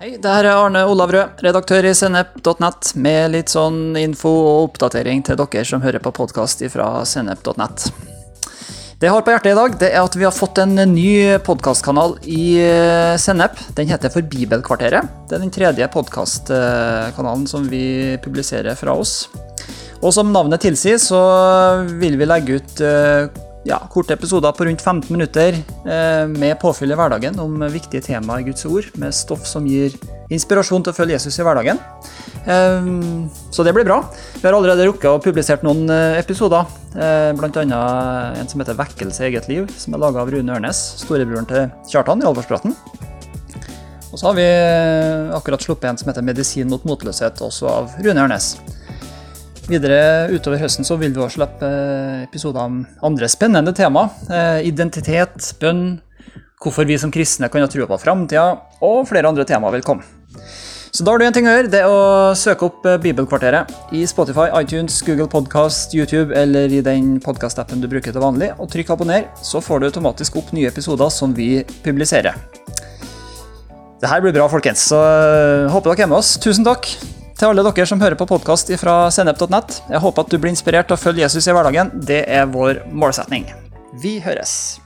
Hei, det her er Arne Olav Rød, redaktør i sennep.nett, med litt sånn info og oppdatering til dere som hører på podkast fra sennep.nett. Det jeg har på hjertet i dag, det er at vi har fått en ny podkastkanal i eh, Sennep. Den heter For Bibelkvarteret. Det er den tredje podkastkanalen som vi publiserer fra oss. Og som navnet tilsier, så vil vi legge ut eh, ja, korte episoder på rundt 15 minutter eh, med påfyll i hverdagen om viktige temaer i Guds ord, med stoff som gir inspirasjon til å følge Jesus i hverdagen. Eh, så det blir bra. Vi har allerede rukket å publisert noen eh, episoder, bl.a. en som heter 'Vekkelse i eget liv', som er laga av Rune Ørnes, storebroren til Kjartan i Alvorspraten. Og så har vi akkurat sluppet en som heter 'Medisin mot motløshet', også av Rune Ørnes. Videre utover høsten så vil vi også slippe eh, episoder om andre spennende tema. Eh, identitet, bønn, hvorfor vi som kristne kan ha trua på framtida, og flere andre temaer vil komme. Så da har du en ting å gjøre, det er å søke opp eh, Bibelkvarteret i Spotify, iTunes, Google Podcast, YouTube eller i den podkastappen du bruker til vanlig, og trykk abonner, så får du automatisk opp nye episoder som vi publiserer. Det her blir bra, folkens, så håper dere er med oss. Tusen takk til alle dere som hører på podkast fra sennep.nett. Jeg håper at du blir inspirert til å følge Jesus i hverdagen. Det er vår målsetning. Vi høres.